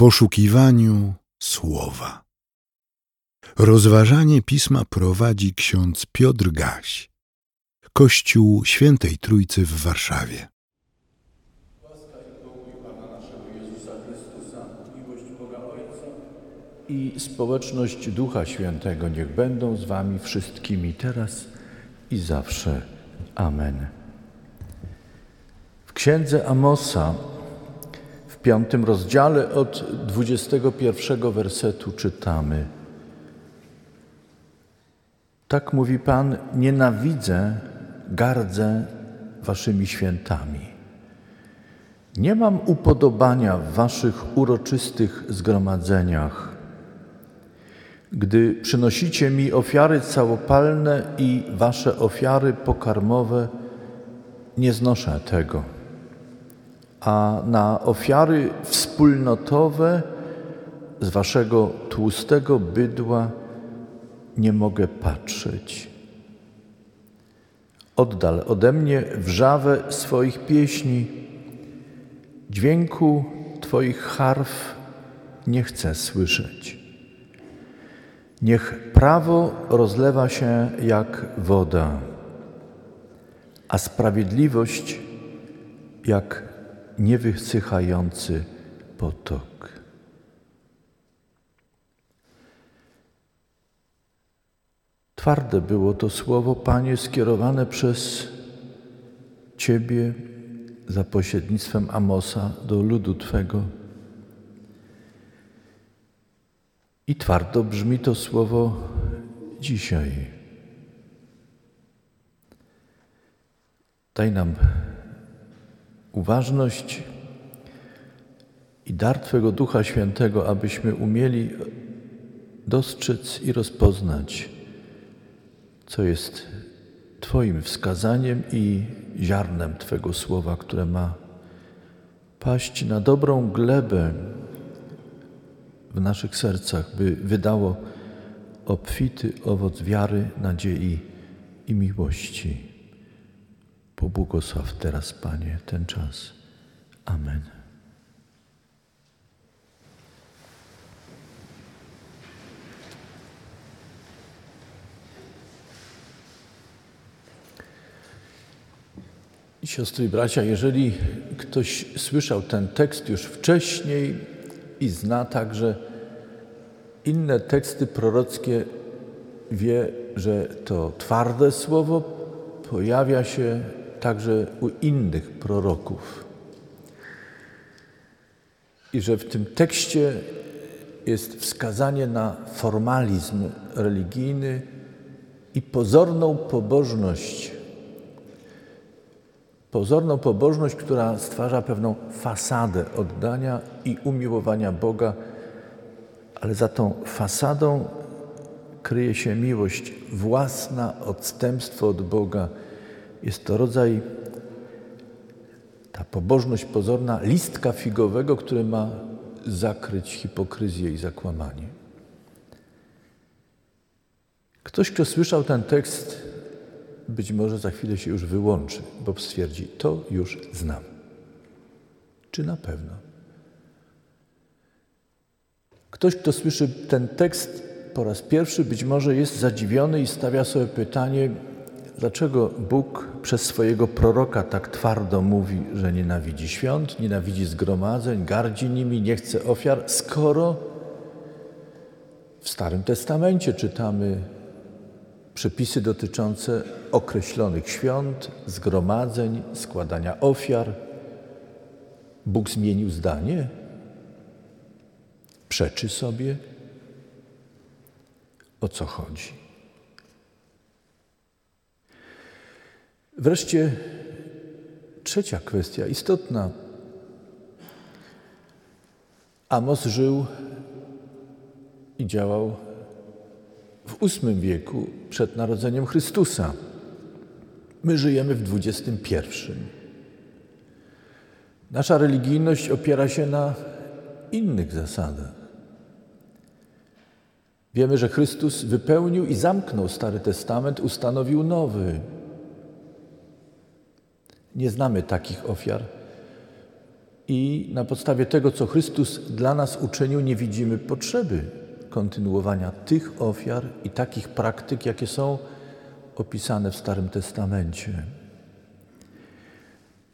poszukiwaniu słowa. Rozważanie pisma prowadzi ksiądz Piotr Gaś, Kościół Świętej Trójcy w Warszawie. i społeczność Ducha Świętego niech będą z Wami wszystkimi teraz i zawsze. Amen. W księdze Amosa piątym rozdziale od 21 wersetu czytamy: Tak mówi Pan: Nienawidzę, gardzę Waszymi świętami. Nie mam upodobania w Waszych uroczystych zgromadzeniach gdy przynosicie mi ofiary całopalne i wasze ofiary pokarmowe, nie znoszę tego. A na ofiary wspólnotowe z waszego tłustego bydła nie mogę patrzeć. Oddal ode mnie wrzawę swoich pieśni, dźwięku Twoich harf nie chcę słyszeć. Niech prawo rozlewa się jak woda, a sprawiedliwość jak niewysychający potok. Twarde było to słowo, Panie, skierowane przez Ciebie za pośrednictwem Amosa do ludu Twego. I twardo brzmi to słowo dzisiaj. Daj nam uważność i dar Twego Ducha Świętego, abyśmy umieli dostrzec i rozpoznać, co jest Twoim wskazaniem i ziarnem Twego słowa, które ma paść na dobrą glebę w naszych sercach, by wydało obfity owoc wiary, nadziei i miłości. Pobłogosław teraz, Panie, ten czas. Amen. Siostry i bracia, jeżeli ktoś słyszał ten tekst już wcześniej, i zna także inne teksty prorockie, wie, że to twarde słowo pojawia się także u innych proroków. I że w tym tekście jest wskazanie na formalizm religijny i pozorną pobożność Pozorną pobożność, która stwarza pewną fasadę oddania i umiłowania Boga, ale za tą fasadą kryje się miłość własna, odstępstwo od Boga. Jest to rodzaj, ta pobożność pozorna, listka figowego, który ma zakryć hipokryzję i zakłamanie. Ktoś, kto słyszał ten tekst, być może za chwilę się już wyłączy, bo stwierdzi, to już znam. Czy na pewno? Ktoś, kto słyszy ten tekst po raz pierwszy, być może jest zadziwiony i stawia sobie pytanie, dlaczego Bóg przez swojego proroka tak twardo mówi, że nienawidzi świąt, nienawidzi zgromadzeń, gardzi nimi, nie chce ofiar, skoro w Starym Testamencie czytamy przepisy dotyczące określonych świąt, zgromadzeń, składania ofiar. Bóg zmienił zdanie? Przeczy sobie? O co chodzi? Wreszcie trzecia kwestia, istotna. Amos żył i działał w VIII wieku przed narodzeniem Chrystusa. My żyjemy w XXI. Nasza religijność opiera się na innych zasadach. Wiemy, że Chrystus wypełnił i zamknął Stary Testament, ustanowił nowy. Nie znamy takich ofiar I na podstawie tego, co Chrystus dla nas uczynił, nie widzimy potrzeby kontynuowania tych ofiar i takich praktyk, jakie są opisane w Starym Testamencie.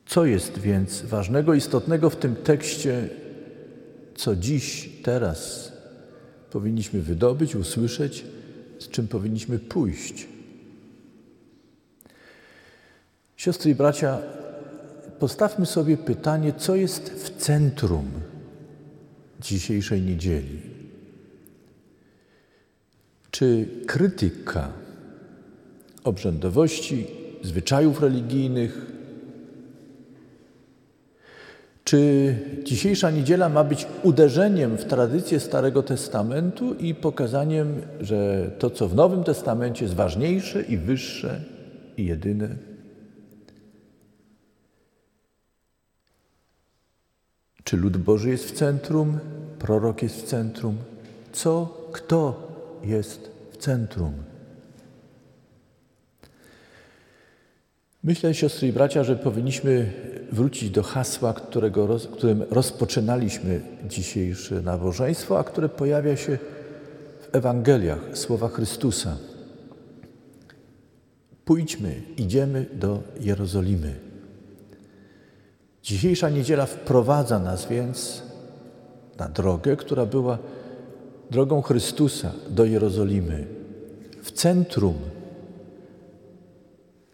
Co jest więc ważnego, istotnego w tym tekście, co dziś, teraz powinniśmy wydobyć, usłyszeć, z czym powinniśmy pójść? Siostry i bracia, postawmy sobie pytanie, co jest w centrum dzisiejszej niedzieli. Czy krytyka obrzędowości, zwyczajów religijnych, czy dzisiejsza niedziela ma być uderzeniem w tradycję Starego Testamentu i pokazaniem, że to, co w Nowym Testamencie jest ważniejsze i wyższe i jedyne? Czy lud Boży jest w centrum? Prorok jest w centrum? Co, kto jest w centrum? Myślę, siostry i bracia, że powinniśmy wrócić do hasła, którego, którym rozpoczynaliśmy dzisiejsze nabożeństwo, a które pojawia się w Ewangeliach, słowa Chrystusa. Pójdźmy, idziemy do Jerozolimy. Dzisiejsza niedziela wprowadza nas więc na drogę, która była drogą Chrystusa do Jerozolimy, w centrum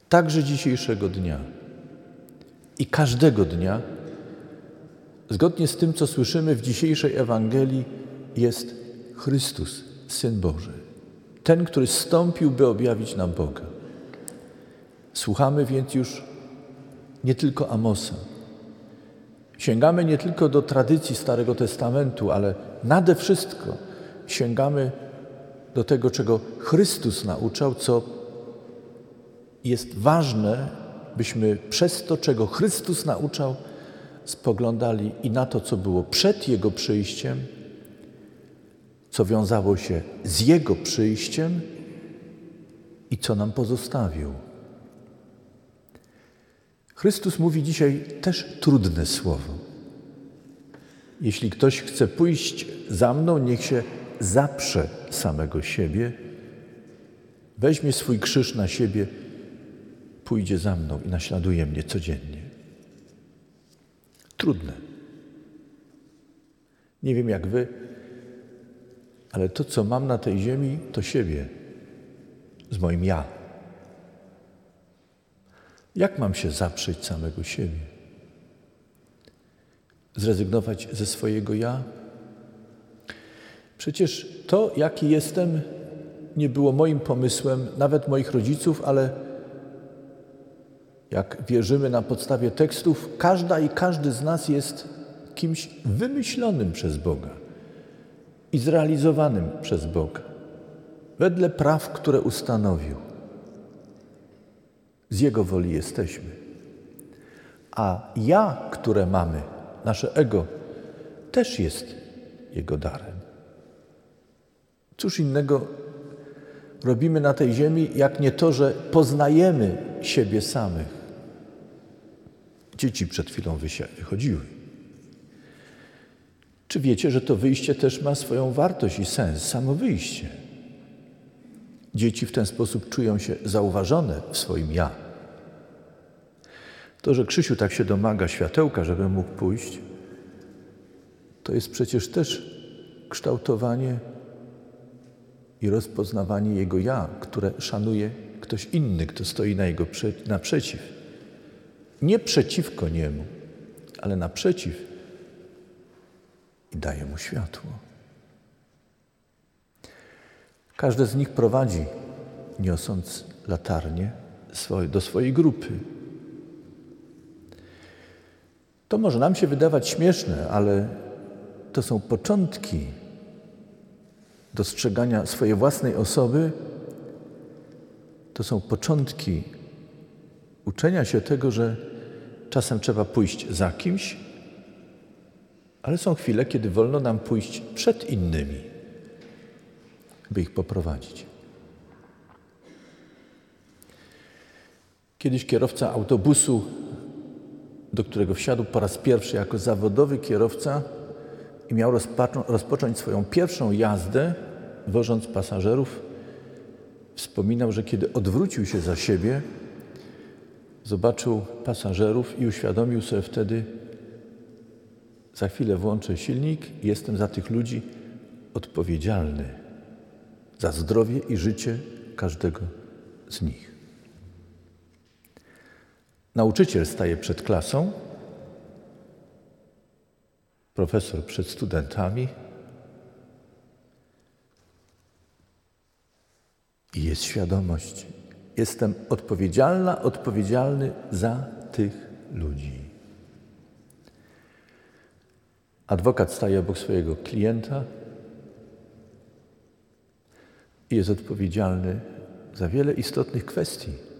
także dzisiejszego dnia i każdego dnia, zgodnie z tym, co słyszymy w dzisiejszej Ewangelii, jest Chrystus, Syn Boży. Ten, który stąpił, by objawić nam Boga. Słuchamy więc już nie tylko Amosa. Sięgamy nie tylko do tradycji Starego Testamentu, ale nade wszystko sięgamy do tego, czego Chrystus nauczał, co jest ważne, byśmy przez to, czego Chrystus nauczał, spoglądali i na to, co było przed Jego przyjściem, co wiązało się z Jego przyjściem i co nam pozostawił. Chrystus mówi dzisiaj też trudne słowo. Jeśli ktoś chce pójść za mną, niech się zaprze samego siebie, weźmie swój krzyż na siebie pójdzie za mną i naśladuje mnie codziennie. Trudne. Nie wiem jak wy, ale to, co mam na tej ziemi, to siebie z moim ja. Jak mam się zaprzeć samego siebie? Zrezygnować ze swojego ja? Przecież to, jaki jestem, nie było moim pomysłem, nawet moich rodziców, ale jak wierzymy na podstawie tekstów, każda i każdy z nas jest kimś wymyślonym przez Boga i zrealizowanym przez Boga, wedle praw, które ustanowił. Z Jego woli jesteśmy. A ja, które mamy, nasze ego, też jest Jego darem. Cóż innego robimy na tej ziemi, jak nie to, że poznajemy siebie samych Dzieci przed chwilą wychodziły. Czy wiecie, że to wyjście też ma swoją wartość i sens, samo wyjście? Dzieci w ten sposób czują się zauważone w swoim ja. To, że Krzysiu tak się domaga światełka, żeby mógł pójść, to jest przecież też kształtowanie i rozpoznawanie jego ja, które szanuje ktoś inny, kto stoi na jego naprzeciw nie przeciwko niemu, ale naprzeciw i daje mu światło. Każde z nich prowadzi, niosąc latarnię do swojej grupy. To może nam się wydawać śmieszne, ale to są początki dostrzegania swojej własnej osoby, to są początki uczenia się tego, że Czasem trzeba pójść za kimś, ale są chwile, kiedy wolno nam pójść przed innymi, by ich poprowadzić. Kiedyś kierowca autobusu do którego wsiadł po raz pierwszy jako zawodowy kierowca i miał rozpocząć swoją pierwszą jazdę, wożąc pasażerów, wspominał, że kiedy odwrócił się za siebie, zobaczył pasażerów i uświadomił sobie wtedy, za chwilę włączę silnik i jestem za tych ludzi odpowiedzialny za zdrowie i życie każdego z nich. Nauczyciel staje przed klasą, profesor przed studentami i jest świadomość. Jestem odpowiedzialna, odpowiedzialny za tych ludzi. Adwokat staje obok swojego klienta i jest odpowiedzialny za wiele istotnych kwestii.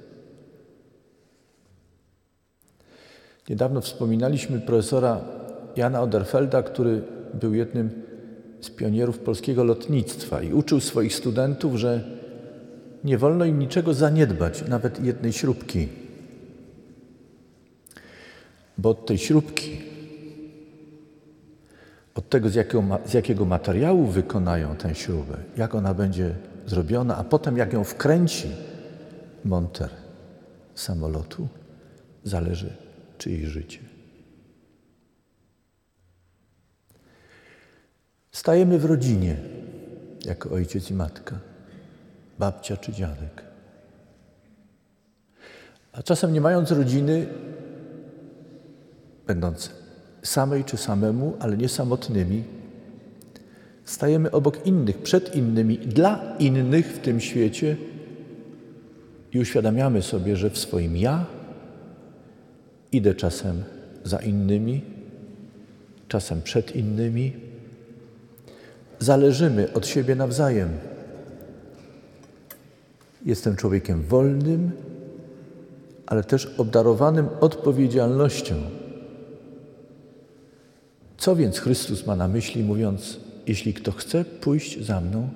Niedawno wspominaliśmy profesora Jana Oderfelda, który był jednym z pionierów polskiego lotnictwa i uczył swoich studentów, że nie wolno im niczego zaniedbać, nawet jednej śrubki. Bo od tej śrubki, od tego, z jakiego, z jakiego materiału wykonają tę śrubę, jak ona będzie zrobiona, a potem jak ją wkręci monter samolotu, zależy czyjeś życie. Stajemy w rodzinie jako ojciec i matka, babcia czy dziadek. A czasem nie mając rodziny, będąc samej czy samemu, ale nie samotnymi, stajemy obok innych, przed innymi, dla innych w tym świecie i uświadamiamy sobie, że w swoim ja idę czasem za innymi, czasem przed innymi. Zależymy od siebie nawzajem. Jestem człowiekiem wolnym, ale też obdarowanym odpowiedzialnością. Co więc Chrystus ma na myśli, mówiąc: Jeśli kto chce pójść za mną,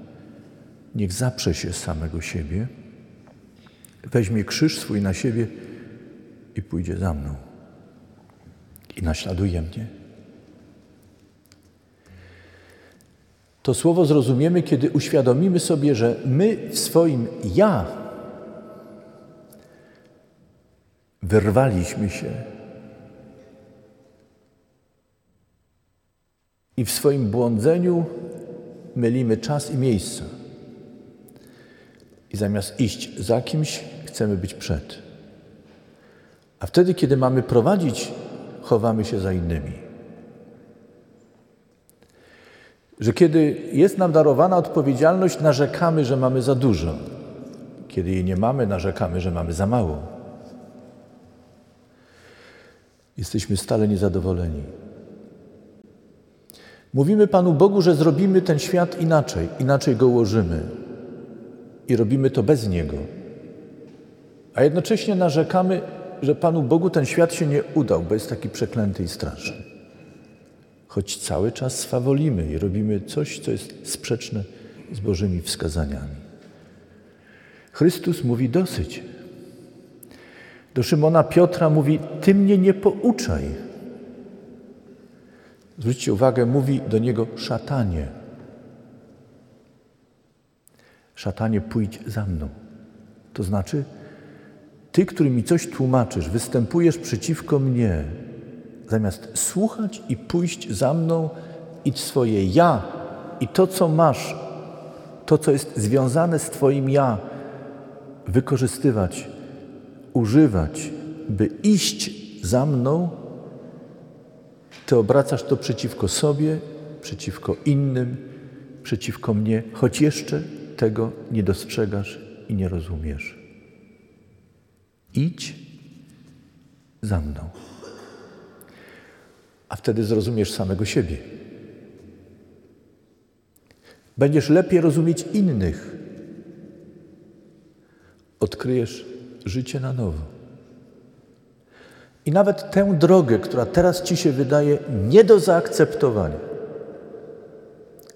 niech zaprze się samego siebie, weźmie krzyż swój na siebie i pójdzie za mną. I naśladuje mnie. To słowo zrozumiemy, kiedy uświadomimy sobie, że my w swoim ja wyrwaliśmy się i w swoim błądzeniu mylimy czas i miejsce. I zamiast iść za kimś, chcemy być przed. A wtedy, kiedy mamy prowadzić, chowamy się za innymi. Że kiedy jest nam darowana odpowiedzialność, narzekamy, że mamy za dużo. Kiedy jej nie mamy, narzekamy, że mamy za mało. Jesteśmy stale niezadowoleni. Mówimy Panu Bogu, że zrobimy ten świat inaczej, inaczej go ułożymy i robimy to bez Niego. A jednocześnie narzekamy, że Panu Bogu ten świat się nie udał, bo jest taki przeklęty i straszny. Choć cały czas swawolimy i robimy coś, co jest sprzeczne z Bożymi wskazaniami. Chrystus mówi dosyć. Do Szymona Piotra mówi: Ty mnie nie pouczaj. Zwróćcie uwagę, mówi do niego szatanie. Szatanie, pójdź za mną. To znaczy, ty, który mi coś tłumaczysz, występujesz przeciwko mnie, zamiast słuchać i pójść za mną i swoje ja i to, co masz, to, co jest związane z Twoim ja, wykorzystywać, używać, by iść za mną, Ty obracasz to przeciwko sobie, przeciwko innym, przeciwko mnie, choć jeszcze tego nie dostrzegasz i nie rozumiesz. Idź za mną. A wtedy zrozumiesz samego siebie. Będziesz lepiej rozumieć innych. Odkryjesz życie na nowo. I nawet tę drogę, która teraz ci się wydaje nie do zaakceptowania,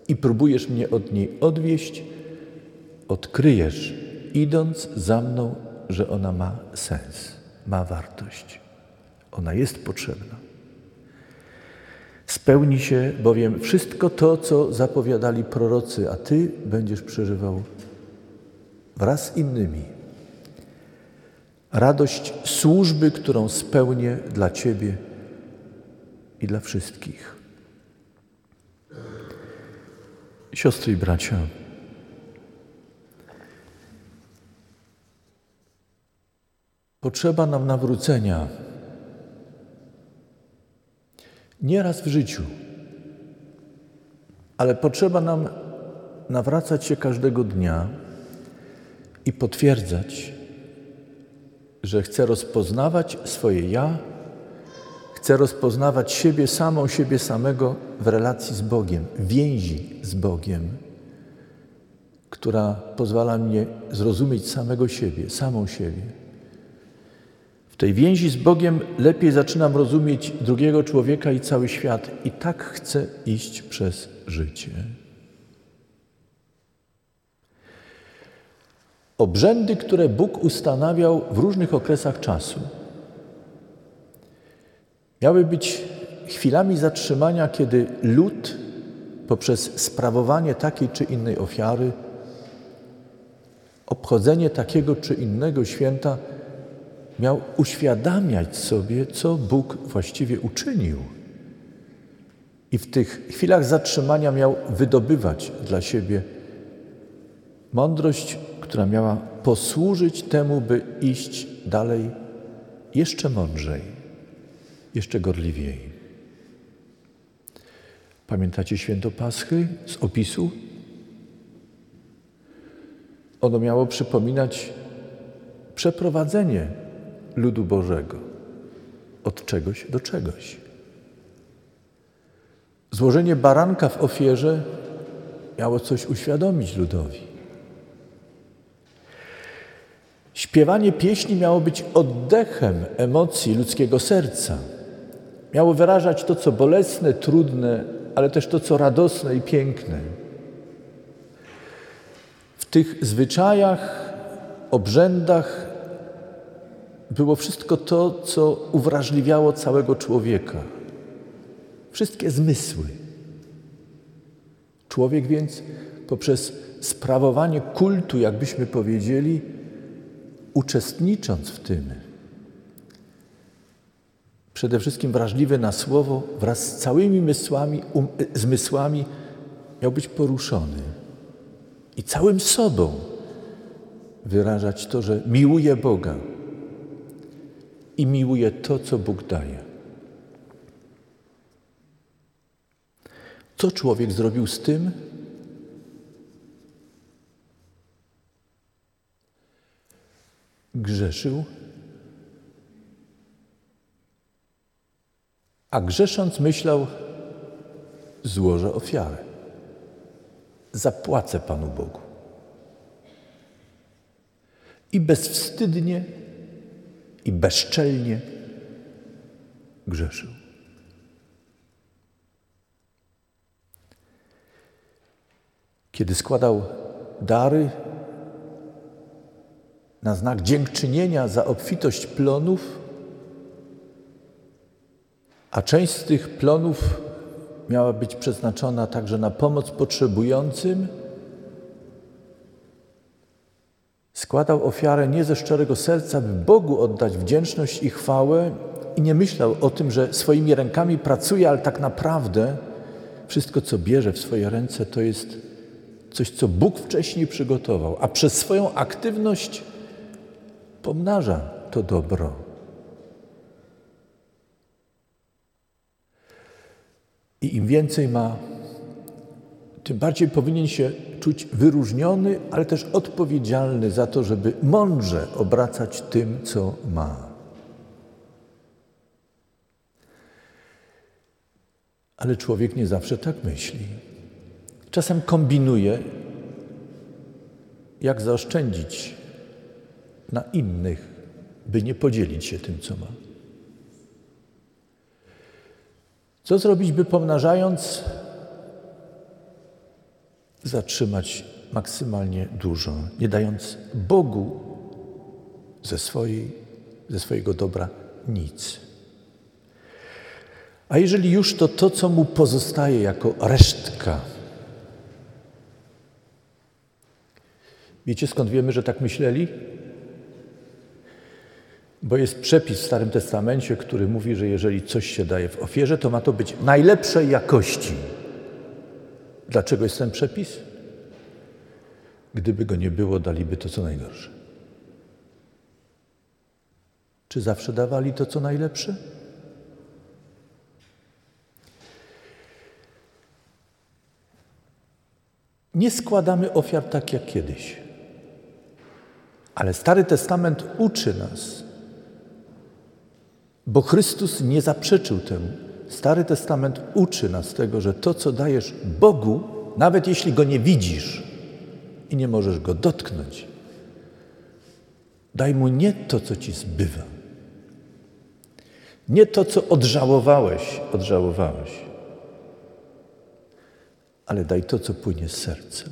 i próbujesz mnie od niej odwieść, odkryjesz, idąc za mną że ona ma sens, ma wartość. Ona jest potrzebna. Spełni się bowiem wszystko to, co zapowiadali prorocy, a Ty będziesz przeżywał wraz z innymi radość służby, którą spełnię dla Ciebie i dla wszystkich. Siostry i bracia, potrzeba nam nawrócenia nie raz w życiu, ale potrzeba nam nawracać się każdego dnia i potwierdzać, że chcę rozpoznawać swoje ja, chcę rozpoznawać siebie samą, siebie samego w relacji z Bogiem, więzi z Bogiem, która pozwala mnie zrozumieć samego siebie, samą siebie. Tej więzi z Bogiem lepiej zaczynam rozumieć drugiego człowieka i cały świat, i tak chcę iść przez życie. Obrzędy, które Bóg ustanawiał w różnych okresach czasu, miały być chwilami zatrzymania, kiedy lud poprzez sprawowanie takiej czy innej ofiary, obchodzenie takiego czy innego święta miał uświadamiać sobie, co Bóg właściwie uczynił. I w tych chwilach zatrzymania miał wydobywać dla siebie mądrość, która miała posłużyć temu, by iść dalej jeszcze mądrzej, jeszcze gorliwiej. Pamiętacie święto Paschy z opisu? Ono miało przypominać przeprowadzenie ludu Bożego od czegoś do czegoś. Złożenie baranka w ofierze miało coś uświadomić ludowi. Śpiewanie pieśni miało być oddechem emocji ludzkiego serca. Miało wyrażać to, co bolesne, trudne, ale też to, co radosne i piękne. W tych zwyczajach, obrzędach było wszystko to, co uwrażliwiało całego człowieka. Wszystkie zmysły. Człowiek więc poprzez sprawowanie kultu, jakbyśmy powiedzieli, uczestnicząc w tym, przede wszystkim wrażliwy na słowo, wraz z całymi mysłami, um, zmysłami miał być poruszony i całym sobą wyrażać to, że miłuje Boga i miłuje to, co Bóg daje. Co człowiek zrobił z tym, grzeszył, a grzesząc myślał, złożę ofiarę. Zapłacę Panu Bogu. I bezwstydnie, i bezczelnie grzeszył. Kiedy składał dary na znak dziękczynienia za obfitość plonów, a część z tych plonów miała być przeznaczona także na pomoc potrzebującym, składał ofiarę nie ze szczerego serca, by Bogu oddać wdzięczność i chwałę i nie myślał o tym, że swoimi rękami pracuje, ale tak naprawdę wszystko, co bierze w swoje ręce, to jest coś, co Bóg wcześniej przygotował, a przez swoją aktywność pomnaża to dobro. I im więcej ma, tym bardziej powinien się czuć wyróżniony, ale też odpowiedzialny za to, żeby mądrze obracać tym, co ma. Ale człowiek nie zawsze tak myśli. Czasem kombinuje, jak zaoszczędzić na innych, by nie podzielić się tym, co ma. Co zrobić, by pomnażając, zatrzymać maksymalnie dużo, nie dając Bogu ze, swojej, ze swojego dobra nic. A jeżeli już, to to, co mu pozostaje jako resztka. Wiecie skąd wiemy, że tak myśleli? Bo jest przepis w Starym Testamencie, który mówi, że jeżeli coś się daje w ofierze, to ma to być najlepszej jakości. Dlaczego jest ten przepis? Gdyby go nie było, daliby to co najgorsze. Czy zawsze dawali to co najlepsze? Nie składamy ofiar tak jak kiedyś. Ale Stary Testament uczy nas, bo Chrystus nie zaprzeczył temu. Stary Testament uczy nas tego, że to, co dajesz Bogu, nawet jeśli go nie widzisz i nie możesz go dotknąć, daj mu nie to, co ci zbywa, nie to, co odżałowałeś, odżałowałeś, ale daj to, co płynie z serca.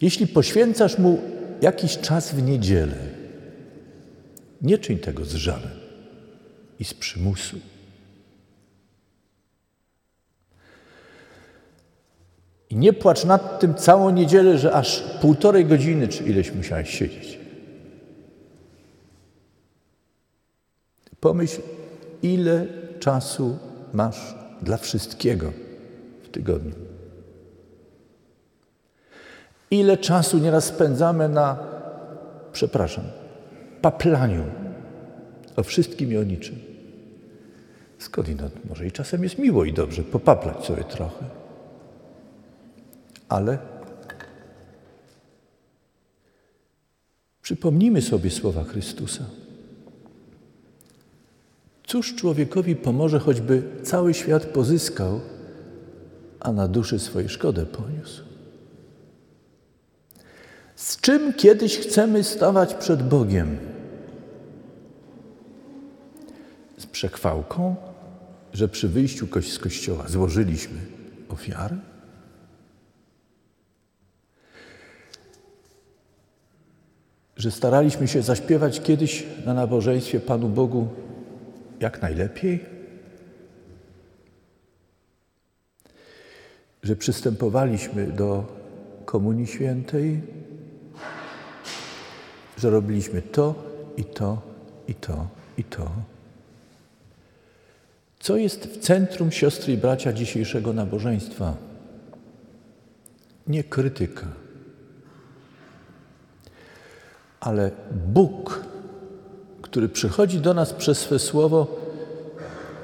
Jeśli poświęcasz mu jakiś czas w niedzielę, nie czyń tego z żalem i z przymusu. I nie płacz nad tym całą niedzielę, że aż półtorej godziny czy ileś musiałeś siedzieć. Pomyśl, ile czasu masz dla wszystkiego w tygodniu. Ile czasu nieraz spędzamy na, przepraszam, paplaniu o wszystkim i o niczym. Skądinąd może i czasem jest miło i dobrze popaplać sobie trochę. Ale przypomnijmy sobie słowa Chrystusa. Cóż człowiekowi pomoże, choćby cały świat pozyskał, a na duszy swojej szkodę poniósł? Z czym kiedyś chcemy stawać przed Bogiem? Z przechwałką, że przy wyjściu z kościoła złożyliśmy ofiarę? Że staraliśmy się zaśpiewać kiedyś na nabożeństwie Panu Bogu jak najlepiej? Że przystępowaliśmy do Komunii Świętej, że robiliśmy to i to i to i to. Co jest w centrum, siostry i bracia, dzisiejszego nabożeństwa? Nie krytyka, ale Bóg który przychodzi do nas przez swe słowo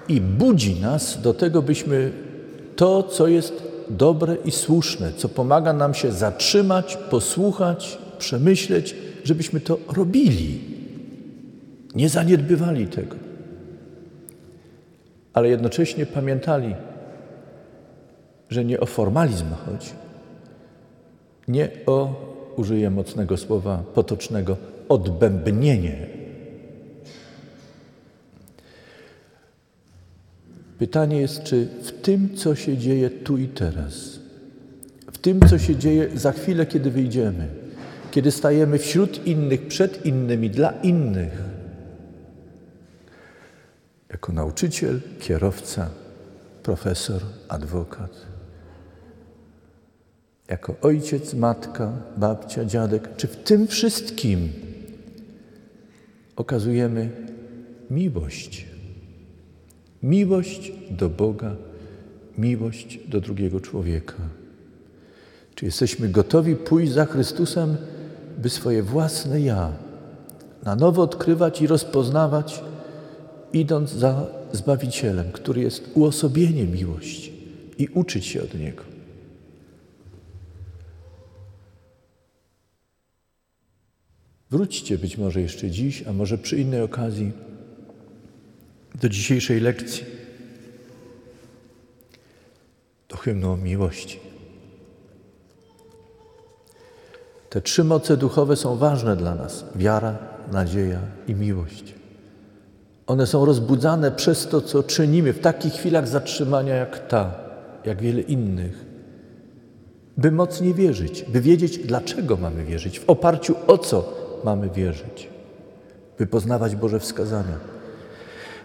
i budzi nas do tego, byśmy to, co jest dobre i słuszne, co pomaga nam się zatrzymać, posłuchać, przemyśleć, żebyśmy to robili. Nie zaniedbywali tego. Ale jednocześnie pamiętali, że nie o formalizm chodzi, nie o, użyję mocnego słowa potocznego, odbębnienie. Pytanie jest, czy w tym, co się dzieje tu i teraz, w tym, co się dzieje za chwilę, kiedy wyjdziemy, kiedy stajemy wśród innych, przed innymi, dla innych, jako nauczyciel, kierowca, profesor, adwokat, jako ojciec, matka, babcia, dziadek, czy w tym wszystkim okazujemy miłość? Miłość do Boga, miłość do drugiego człowieka. Czy jesteśmy gotowi pójść za Chrystusem, by swoje własne ja na nowo odkrywać i rozpoznawać, idąc za Zbawicielem, który jest uosobieniem miłości i uczyć się od Niego? Wróćcie być może jeszcze dziś, a może przy innej okazji do dzisiejszej lekcji, do hymnu o miłości. Te trzy moce duchowe są ważne dla nas: wiara, nadzieja i miłość. One są rozbudzane przez to, co czynimy w takich chwilach zatrzymania jak ta, jak wiele innych, by mocniej wierzyć, by wiedzieć, dlaczego mamy wierzyć, w oparciu o co mamy wierzyć, by poznawać Boże wskazania.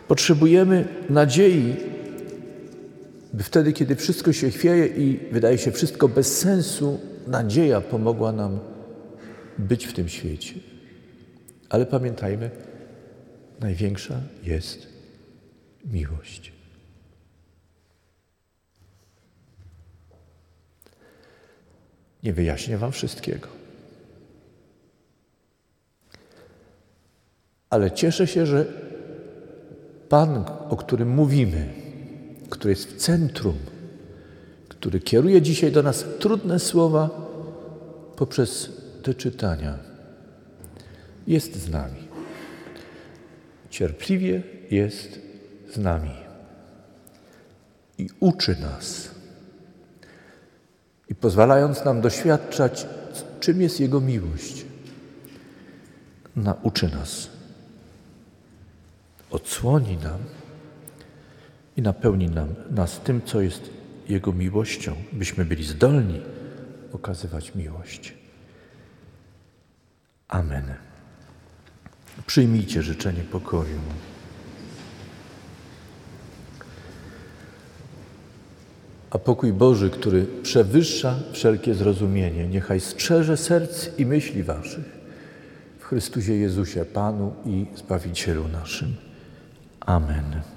Potrzebujemy nadziei, by wtedy, kiedy wszystko się chwieje i wydaje się wszystko bez sensu, nadzieja pomogła nam być w tym świecie. Ale pamiętajmy, największa jest miłość. Nie wyjaśnię Wam wszystkiego. Ale cieszę się, że Pan, o którym mówimy, który jest w centrum, który kieruje dzisiaj do nas trudne słowa poprzez te czytania, jest z nami. Cierpliwie jest z nami i uczy nas. I pozwalając nam doświadczać, czym jest Jego miłość, nauczy nas, odsłoni nam i napełni nam, nas tym, co jest Jego miłością, byśmy byli zdolni okazywać miłość. Amen. Przyjmijcie życzenie pokoju. A pokój Boży, który przewyższa wszelkie zrozumienie, niechaj strzeże serc i myśli waszych w Chrystusie Jezusie, Panu i Zbawicielu naszym. Amen.